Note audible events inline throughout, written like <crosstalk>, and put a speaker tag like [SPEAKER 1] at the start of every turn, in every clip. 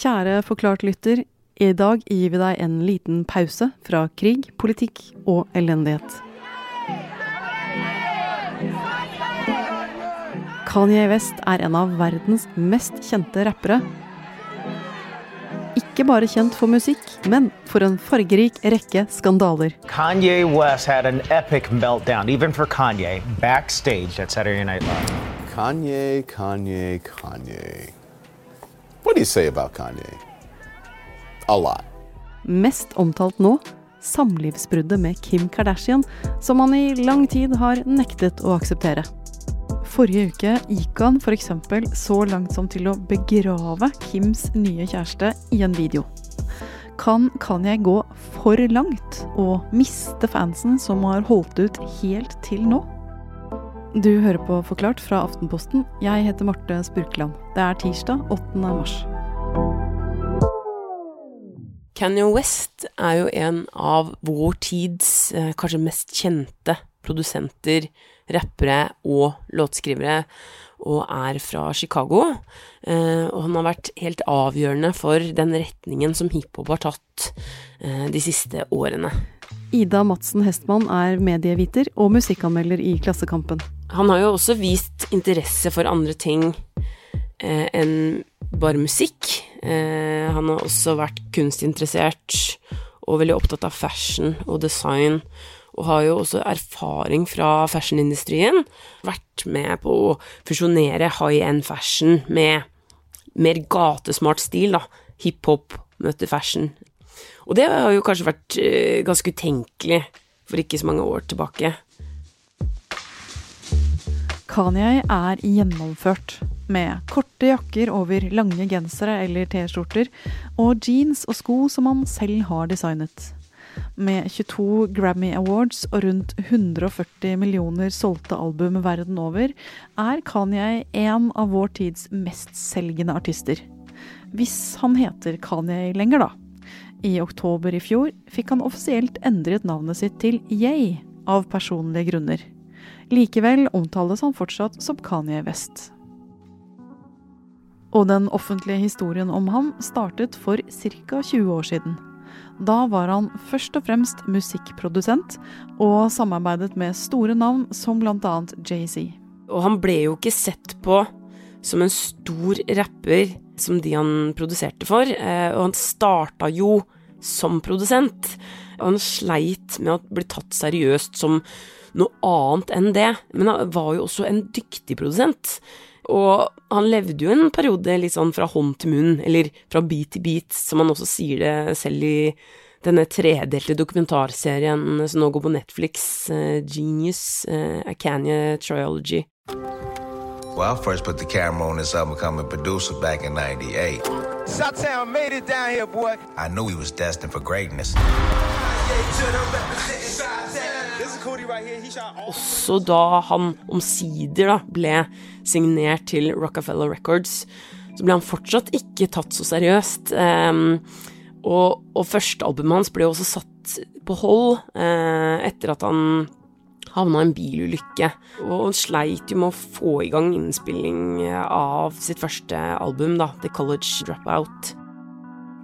[SPEAKER 1] Kjære forklart lytter, i dag gir vi deg en liten pause fra krig, politikk og elendighet. Kanye West er en av verdens mest kjente rappere. Ikke bare kjent for musikk, men for en fargerik rekke skandaler.
[SPEAKER 2] Kanye West had an epic meltdown, even for Kanye, backstage at Saturday Night Live.
[SPEAKER 3] Kanye, Kanye, Kanye. What do you say about Kanye? A lot.
[SPEAKER 1] Mest omtalt nå samlivsbruddet med Kim Kardashian, som han i lang tid har nektet å akseptere. Forrige uke gikk han f.eks. så langt som til å begrave Kims nye kjæreste i en video. Kan Kanye gå for langt og miste fansen som har holdt ut helt til nå? Du hører på Forklart fra Aftenposten. Jeg heter Marte Spurkeland. Det er tirsdag 8. mars.
[SPEAKER 4] Kanye West er jo en av vår tids eh, kanskje mest kjente produsenter, rappere og låtskrivere, og er fra Chicago. Eh, og han har vært helt avgjørende for den retningen som hiphop har tatt eh, de siste årene.
[SPEAKER 1] Ida Madsen Hestmann er medieviter og musikkanmelder i Klassekampen.
[SPEAKER 4] Han har jo også vist interesse for andre ting eh, enn bare musikk. Eh, han har også vært kunstinteressert og veldig opptatt av fashion og design og har jo også erfaring fra fashionindustrien. Vært med på å fusjonere high end fashion med mer gatesmart stil, da. Hiphop møter fashion. Og det har jo kanskje vært uh, ganske utenkelig for ikke så mange år tilbake.
[SPEAKER 1] Kanye er gjennomført, med korte jakker over lange gensere eller T-skjorter, og jeans og sko som han selv har designet. Med 22 Grammy Awards og rundt 140 millioner solgte album verden over, er Kanye en av vår tids mestselgende artister. Hvis han heter Kanye lenger, da. I oktober i fjor fikk han offisielt endret navnet sitt til Yay, av personlige grunner. Likevel omtales han fortsatt som Kanye West. Og den offentlige historien om ham startet for ca. 20 år siden. Da var han først og fremst musikkprodusent, og samarbeidet med store navn som bl.a. Jay-Z.
[SPEAKER 4] Og han ble jo ikke sett på som en stor rapper som de han produserte for, eh, og han starta jo som produsent. Og han sleit med å bli tatt seriøst som noe annet enn det, men han var jo også en dyktig produsent. Og han levde jo en periode litt sånn fra hånd til munn, eller fra beat til beat, som han også sier det selv i denne tredelte dokumentarserien som nå går på Netflix, uh, Genius, A Acania Triology.
[SPEAKER 5] Well, I first put the camera on this up-and-coming producer back in 98.
[SPEAKER 6] Southtown made it down here, boy.
[SPEAKER 5] I knew he was destined for greatness.
[SPEAKER 4] Også da han omsider da ble signert til Rockefeller Records, så ble han fortsatt ikke tatt så seriøst. Um, og, og førstealbumet hans ble også satt på hold uh, etter at han havna i en bilulykke. Og sleit jo med å få i gang innspilling av sitt første album, da, The College Dropout.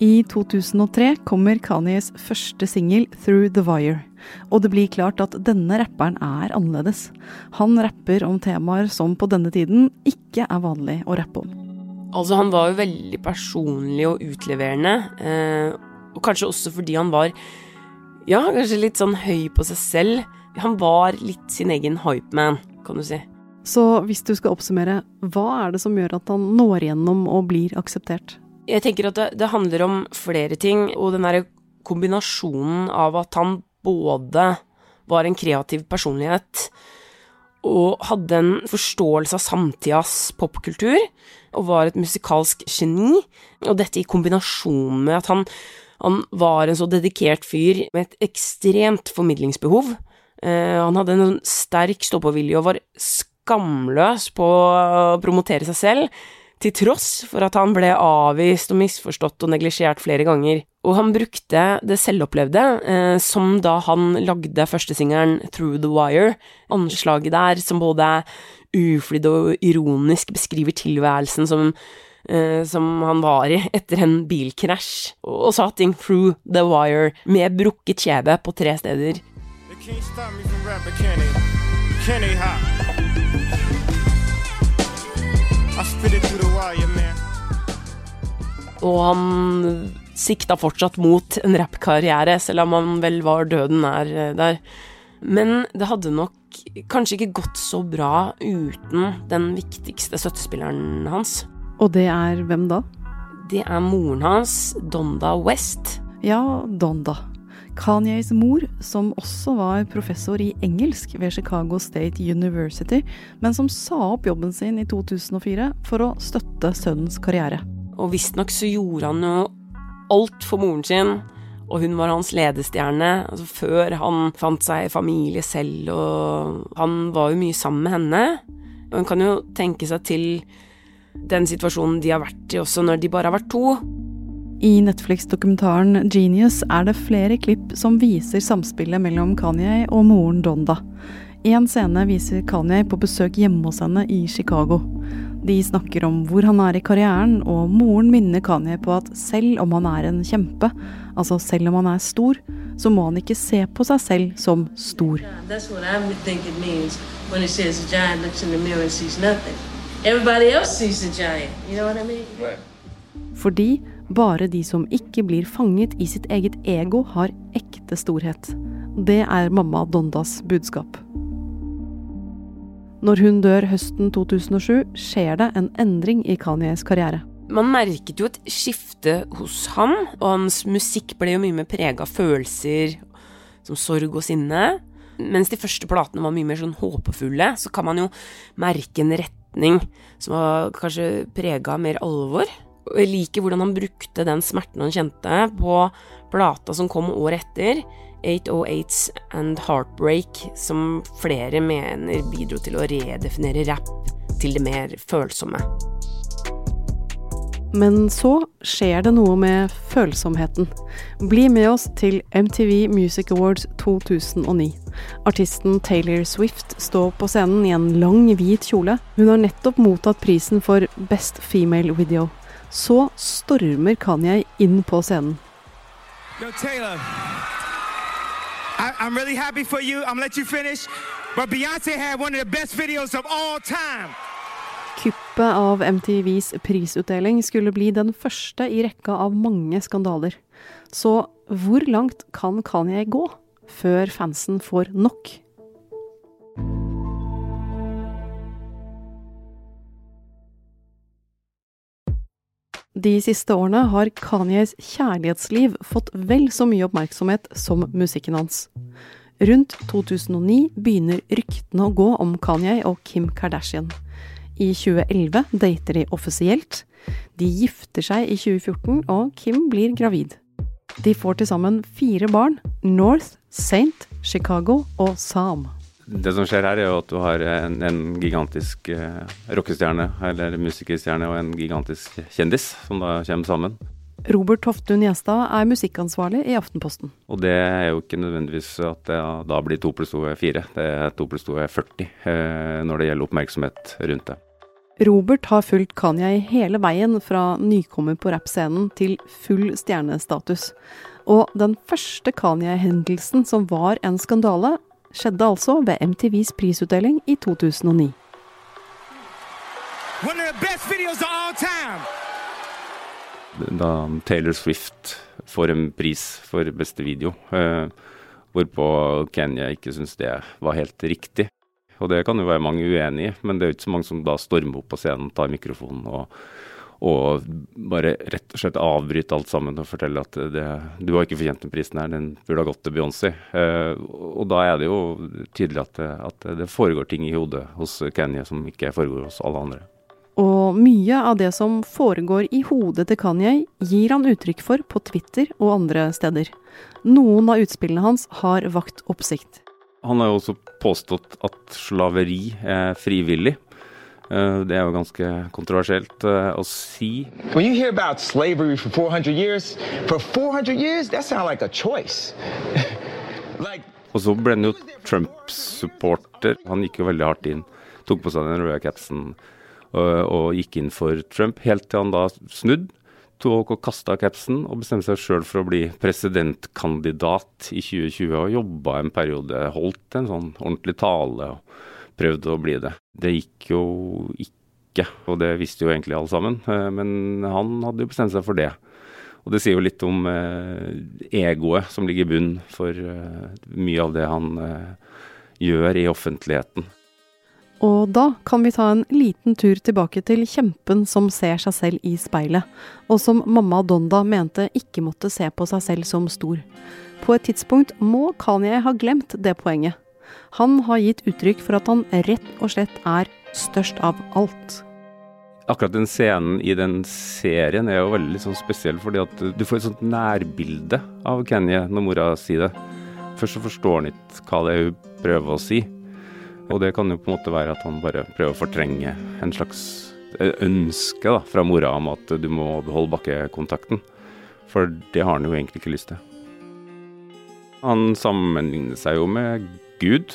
[SPEAKER 1] I 2003 kommer Kanyes første singel, Through the Wire. Og det blir klart at denne rapperen er annerledes. Han rapper om temaer som på denne tiden ikke er vanlig å rappe om.
[SPEAKER 4] Altså, han var jo veldig personlig og utleverende, eh, og kanskje også fordi han var ja, kanskje litt sånn høy på seg selv. Han var litt sin egen hypeman, kan du si.
[SPEAKER 1] Så hvis du skal oppsummere, hva er det som gjør at han når igjennom og blir akseptert?
[SPEAKER 4] Jeg tenker at det, det handler om flere ting, og den derre kombinasjonen av at han både var en kreativ personlighet og hadde en forståelse av samtidas popkultur, og var et musikalsk geni, og dette i kombinasjon med at han, han var en så dedikert fyr med et ekstremt formidlingsbehov. Eh, han hadde en sterk stå-på-vilje og var skamløs på å promotere seg selv, til tross for at han ble avvist og misforstått og neglisjert flere ganger. Og han brukte det selvopplevde, eh, som da han lagde førstesingelen Through the Wire. Anslaget der som både uflidd og ironisk beskriver tilværelsen som eh, som han var i etter en bilkrasj, og sa ting through the wire med brukket kjeve på tre steder.
[SPEAKER 6] Hop? I spit it through the.
[SPEAKER 4] Og han sikta fortsatt mot en rappkarriere, selv om han vel var døden nær eh, der. Men det hadde nok kanskje ikke gått så bra uten den viktigste støttespilleren hans.
[SPEAKER 1] Og det er hvem da?
[SPEAKER 4] Det er moren hans, Donda West.
[SPEAKER 1] Ja, Donda. Kanyes mor, som også var professor i engelsk ved Chicago State University, men som sa opp jobben sin i 2004 for å støtte sønnens karriere.
[SPEAKER 4] Og visstnok så gjorde han jo alt for moren sin, og hun var hans ledestjerne. Altså før han fant seg familie selv, og han var jo mye sammen med henne. Og hun kan jo tenke seg til den situasjonen de har vært i også, når de bare har vært to.
[SPEAKER 1] I Netflix-dokumentaren Genius er det flere klipp som viser samspillet mellom Kanye og moren Donda. En scene viser Kanye på besøk hjemme hos henne i Chicago. De snakker om hvor han er i karrieren, og moren minner Kanye på at selv om han er en kjempe, altså selv om han er stor, så må han ikke se på seg selv som stor.
[SPEAKER 7] That's what I think it means when it says a giant looks in the mirror and sees nothing. Everybody else sees the giant. You know what I mean?
[SPEAKER 1] Fordi bare de som ikke blir fanget i sitt eget ego, har ekte storhet. Det er mamma Dondas budskap. Når hun dør høsten 2007, skjer det en endring i Kanyes karriere.
[SPEAKER 4] Man merket jo et skifte hos han, og hans musikk ble jo mye mer prega av følelser som sorg og sinne. Mens de første platene var mye mer sånn håpefulle, så kan man jo merke en retning som var kanskje prega av mer alvor. Jeg liker hvordan han brukte den smerten han kjente på plata som kom året etter, 808s and Heartbreak, som flere mener bidro til å redefinere rap til det mer følsomme.
[SPEAKER 1] Men så skjer det noe med følsomheten. Bli med oss til MTV Music Awards 2009. Artisten Taylor Swift står på scenen i en lang, hvit kjole. Hun har nettopp mottatt prisen for Best Female Video. Så stormer Kanye inn på scenen.
[SPEAKER 6] Yo, Taylor, I, I'm really happy for you. I'm gonna let you finish. But Beyonce had one of the best videos of all time.
[SPEAKER 1] Kuppet av MTVs prisutdeling skulle bli den første i rekka av mange skandaler. Så hvor langt kan Kanye gå før fansen får nok? De siste årene har Kanyes kjærlighetsliv fått vel så mye oppmerksomhet som musikken hans. Rundt 2009 begynner ryktene å gå om Kanye og Kim Kardashian. I 2011 dater de offisielt. De gifter seg i 2014, og Kim blir gravid. De får til sammen fire barn. North, Saint, Chicago og Sam.
[SPEAKER 8] Det som skjer her, er jo at du har en, en gigantisk eh, rockestjerne, eller musikerstjerne, og en gigantisk kjendis, som da kommer sammen.
[SPEAKER 1] Robert Toftun Gjestad er musikkansvarlig i Aftenposten.
[SPEAKER 8] Og det er jo ikke nødvendigvis at det da blir to pluss to er fire. Det er to pluss to er 40 eh, når det gjelder oppmerksomhet rundt det.
[SPEAKER 1] Robert har fulgt Kanye hele veien fra nykommer på rappscenen til full stjernestatus. Og den første Kanye-hendelsen som var en skandale, skjedde altså ved MTVs prisutdeling i 2009.
[SPEAKER 6] One of the best videos of all time.
[SPEAKER 8] Da Taylor Swift får en pris for beste video, eh, hvorpå Kenya ikke syns det var helt riktig. Og det kan jo være mange uenig i, men det er jo ikke så mange som da stormer opp på scenen, tar mikrofonen og, og bare rett og slett avbryte alt sammen og fortelle at det, du har ikke fortjent den prisen her, den burde ha gått til Beyoncé. Eh, og da er det jo tydelig at, at det foregår ting i hodet hos Kanye som ikke foregår hos alle andre.
[SPEAKER 1] Og mye av det som foregår i hodet til Kanye, gir han uttrykk for på Twitter og andre steder. Noen av utspillene hans har vakt oppsikt.
[SPEAKER 8] Han har jo også påstått at slaveri er frivillig. Eh, Det er jo ganske kontroversielt eh, å si.
[SPEAKER 9] When you hear about slavery for 400 years, for 400 years, that sounds like a choice. <laughs> like,
[SPEAKER 8] Og så ble han jo Trump-supporter. Han gikk jo veldig hardt inn. Tok på seg den røde capsen og, og gikk inn for Trump, helt til han da snudd. Tok og kasta capsen og bestemte seg sjøl for å bli presidentkandidat i 2020. Og jobba en periode, holdt en sånn ordentlig tale og prøvde å bli det. Det gikk jo ikke, og det visste jo egentlig alle sammen. Eh, men han hadde jo bestemt seg for det. Og det sier jo litt om eh, egoet som ligger i bunnen for eh, mye av det han gjør i offentligheten.
[SPEAKER 1] Og da kan vi ta en liten tur tilbake til kjempen som ser seg selv i speilet, og som mamma Donda mente ikke måtte se på seg selv som stor. På et tidspunkt må Kanye ha glemt det poenget. Han har gitt uttrykk for at han rett og slett er størst av alt.
[SPEAKER 8] Akkurat den scenen i den serien er jo veldig sånn spesiell, fordi at du får et sånt nærbilde av Kenny når mora sier det. Først så forstår han ikke hva det er hun prøver å si. Og det kan jo på en måte være at han bare prøver å fortrenge en slags ønske da, fra mora om at du må beholde bakkekontakten. For det har han jo egentlig ikke lyst til. Han sammenligner seg jo med Gud.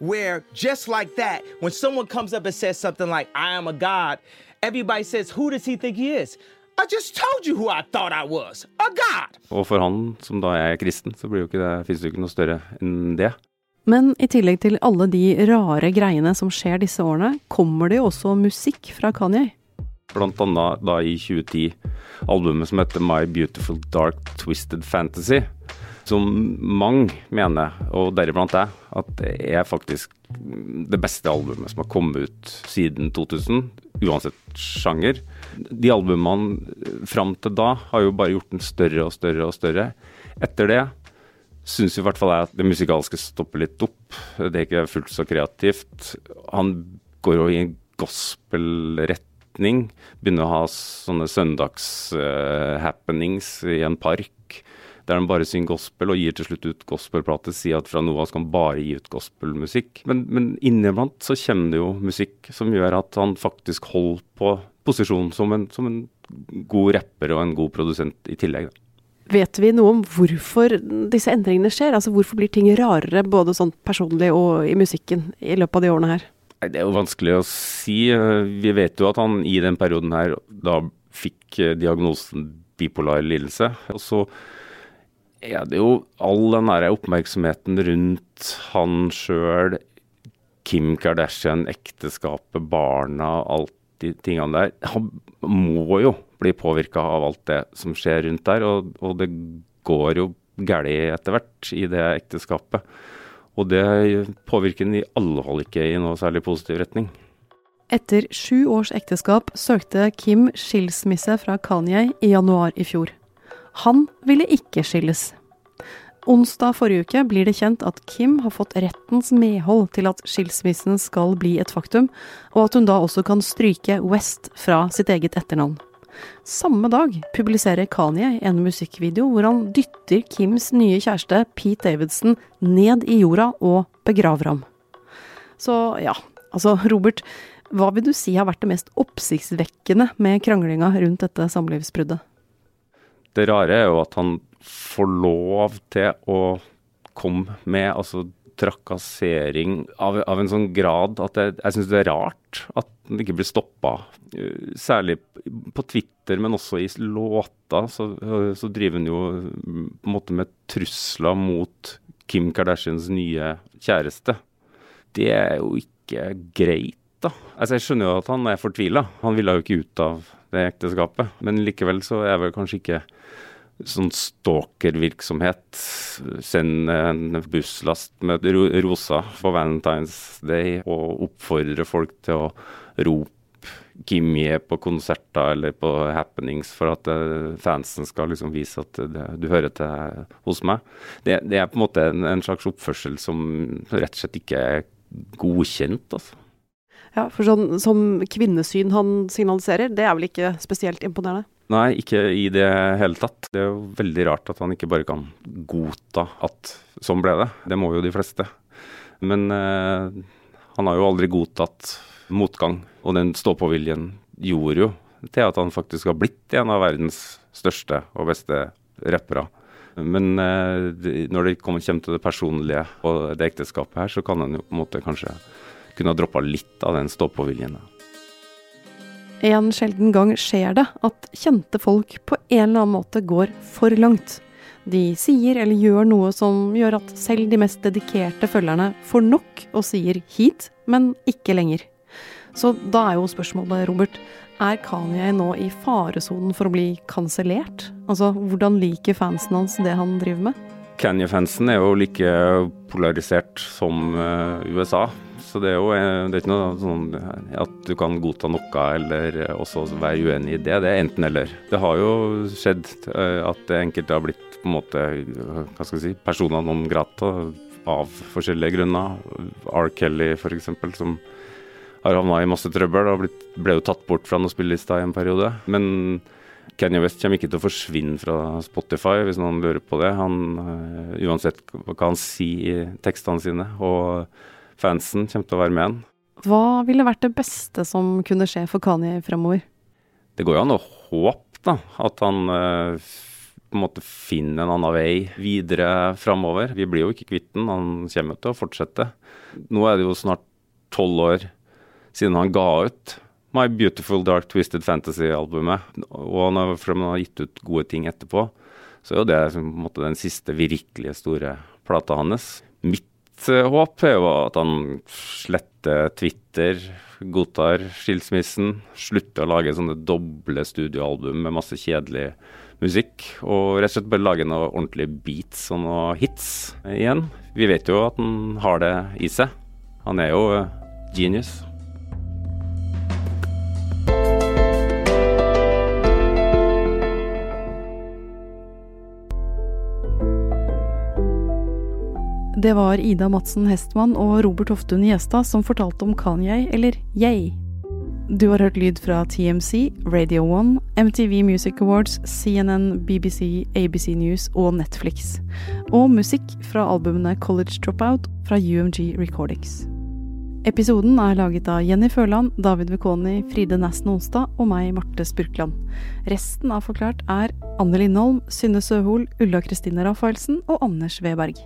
[SPEAKER 9] Where just like that, when someone comes up and says something like, I am a God, everybody says, Who does he think he is? I just told you who I thought I was. A God.
[SPEAKER 8] Og for han som da er kristen, så blir jo ikke det, finnes det jo ikke noe større enn det.
[SPEAKER 1] Men i tillegg til alle de rare greiene som skjer disse årene, kommer det jo også musikk fra Kanye.
[SPEAKER 8] Blant annet da i 2010 albumet som heter My Beautiful Dark Twisted Fantasy. Som mange mener, og deriblant jeg, at det er faktisk det beste albumet som har kommet ut siden 2000, uansett sjanger. De albumene fram til da har jo bare gjort den større og større og større. Etter det syns i hvert fall jeg at det musikalske stopper litt opp. Det er ikke fullt så kreativt. Han går jo i en gospelretning. Begynner å ha sånne søndags-happenings uh, i en park der han bare synger gospel og gir til slutt ut gospelplate. Sier at fra nå av skal han bare gi ut gospelmusikk. Men, men inniblant så kommer det jo musikk som gjør at han faktisk holder på posisjon som en, som en god rapper og en god produsent i tillegg. Da.
[SPEAKER 1] Vet vi noe om hvorfor disse endringene skjer? Altså Hvorfor blir ting rarere, både sånn personlig og i musikken, i løpet av de årene her?
[SPEAKER 8] Det er jo vanskelig å si. Vi vet jo at han i den perioden her da fikk diagnosen bipolar lidelse. Og så er det jo all den der oppmerksomheten rundt han sjøl, Kim Kardashian, ekteskapet, barna, alt de tingene der. Han må jo bli påvirka av alt det som skjer rundt der, og, og det går jo galt etter hvert i det ekteskapet. Og det påvirker den i alle fall ikke i noe særlig positiv retning.
[SPEAKER 1] Etter sju års ekteskap søkte Kim skilsmisse fra Kanye i januar i fjor. Han ville ikke skilles. Onsdag forrige uke blir det kjent at Kim har fått rettens medhold til at skilsmissen skal bli et faktum, og at hun da også kan stryke West fra sitt eget etternavn. Samme dag publiserer Kanye en musikkvideo hvor han dytter Kims nye kjæreste Pete Davidson ned i jorda og begraver ham. Så ja, altså Robert, hva vil du si har vært det mest oppsiktsvekkende med kranglinga rundt dette samlivsbruddet?
[SPEAKER 8] Det rare er jo at han får lov til å komme med altså trakassering av, av en sånn grad at jeg, jeg syns det er rart at den ikke blir stoppa. Særlig på Twitter, men også i låter, så, så driver han jo på en måte med trusler mot Kim Kardashians nye kjæreste. Det er jo ikke greit, da. Altså, jeg skjønner jo at han er fortvila. Han ville jo ikke ut av det ekteskapet. Men likevel så er vel kanskje ikke sånn stalkervirksomhet. Send en busslast med roser på Valentine's Day og oppfordre folk til å rope Kimmy på konserter eller på happenings for at uh, fansen skal liksom vise at det, du hører til hos meg. Det, det, er på en måte en, en, slags oppførsel som rett og slett ikke er godkjent. altså.
[SPEAKER 1] Ja, for sånn som kvinnesyn han signaliserer, det er vel ikke spesielt imponerende?
[SPEAKER 8] Nei, ikke i det hele tatt. Det er jo veldig rart at han ikke bare kan godta at sånn ble det. Det må jo de fleste. Men eh, han har jo aldri godtatt motgang, og den stå-på-viljen gjorde jo til at han faktisk har blitt en av verdens største og beste rappere. Men eh, når det kommer til det personlige og det ekteskapet her, så kan han jo på en måte kanskje kunne ha droppa litt av den stå-på-viljen.
[SPEAKER 1] En sjelden gang skjer det at kjente folk på en eller annen måte går for langt. De sier eller gjør noe som gjør at selv de mest dedikerte følgerne får nok og sier hit, men ikke lenger. Så da er jo spørsmålet, Robert, er Kanye nå i faresonen for å bli kansellert? Altså, hvordan liker fansen hans det han driver med?
[SPEAKER 8] Kanye-fansen er jo like polarisert som uh, USA. Så det er jo eh, det er ikke noe sånn at du kan godta noe eller også være uenig i det. Det er enten-eller. Det har jo skjedd at at enkelte har blitt på en måte hva skal jeg si, personer non grata av forskjellige grunner. R. Kelly f.eks., som har havna i masse trøbbel og ble jo tatt bort fra noen spillelister i en periode. Men Kanye West kommer ikke til å forsvinne fra Spotify, hvis noen lurer på det. Han, uh, uansett hva han sier i tekstene sine. Og fansen kommer til å være med han.
[SPEAKER 1] Hva ville vært det beste som kunne skje for Kanye fremover?
[SPEAKER 8] Det går jo an å håpe da, at han uh, på en måte finner en annen vei videre fremover. Vi blir jo ikke kvitt den, han kommer til å fortsette. Nå er det jo snart tolv år siden han ga ut My Beautiful Dark Twisted Fantasy-albumet. Og han har, har gitt ut gode ting etterpå, så er det en måte, den siste virkelig store plata hans. Mitt uh, håp er jo at han sletter Twitter, godtar skilsmissen, slutter å lage sånne doble studioalbum med masse kjedelig musikk, og rett og slett bare lage noen ordentlige beats og noen hits igjen. Vi vet jo at han har det i seg. Han er jo uh, genius.
[SPEAKER 1] Det var Ida Madsen Hestmann og Robert Hoftun Gjestad som fortalte om Kanye, eller Yay. Du har hørt lyd fra TMC, Radio 1, MTV Music Awards, CNN, BBC, ABC News og Netflix. Og musikk fra albumene College Dropout fra UMG Recordings. Episoden er laget av Jenny Føland, David Vekoni, Fride Næssen Onsdag og meg, Marte Spurkland. Resten av Forklart er Anne Lindholm, Synne Søhol, Ulla Kristine Rafaelsen og Anders Weberg.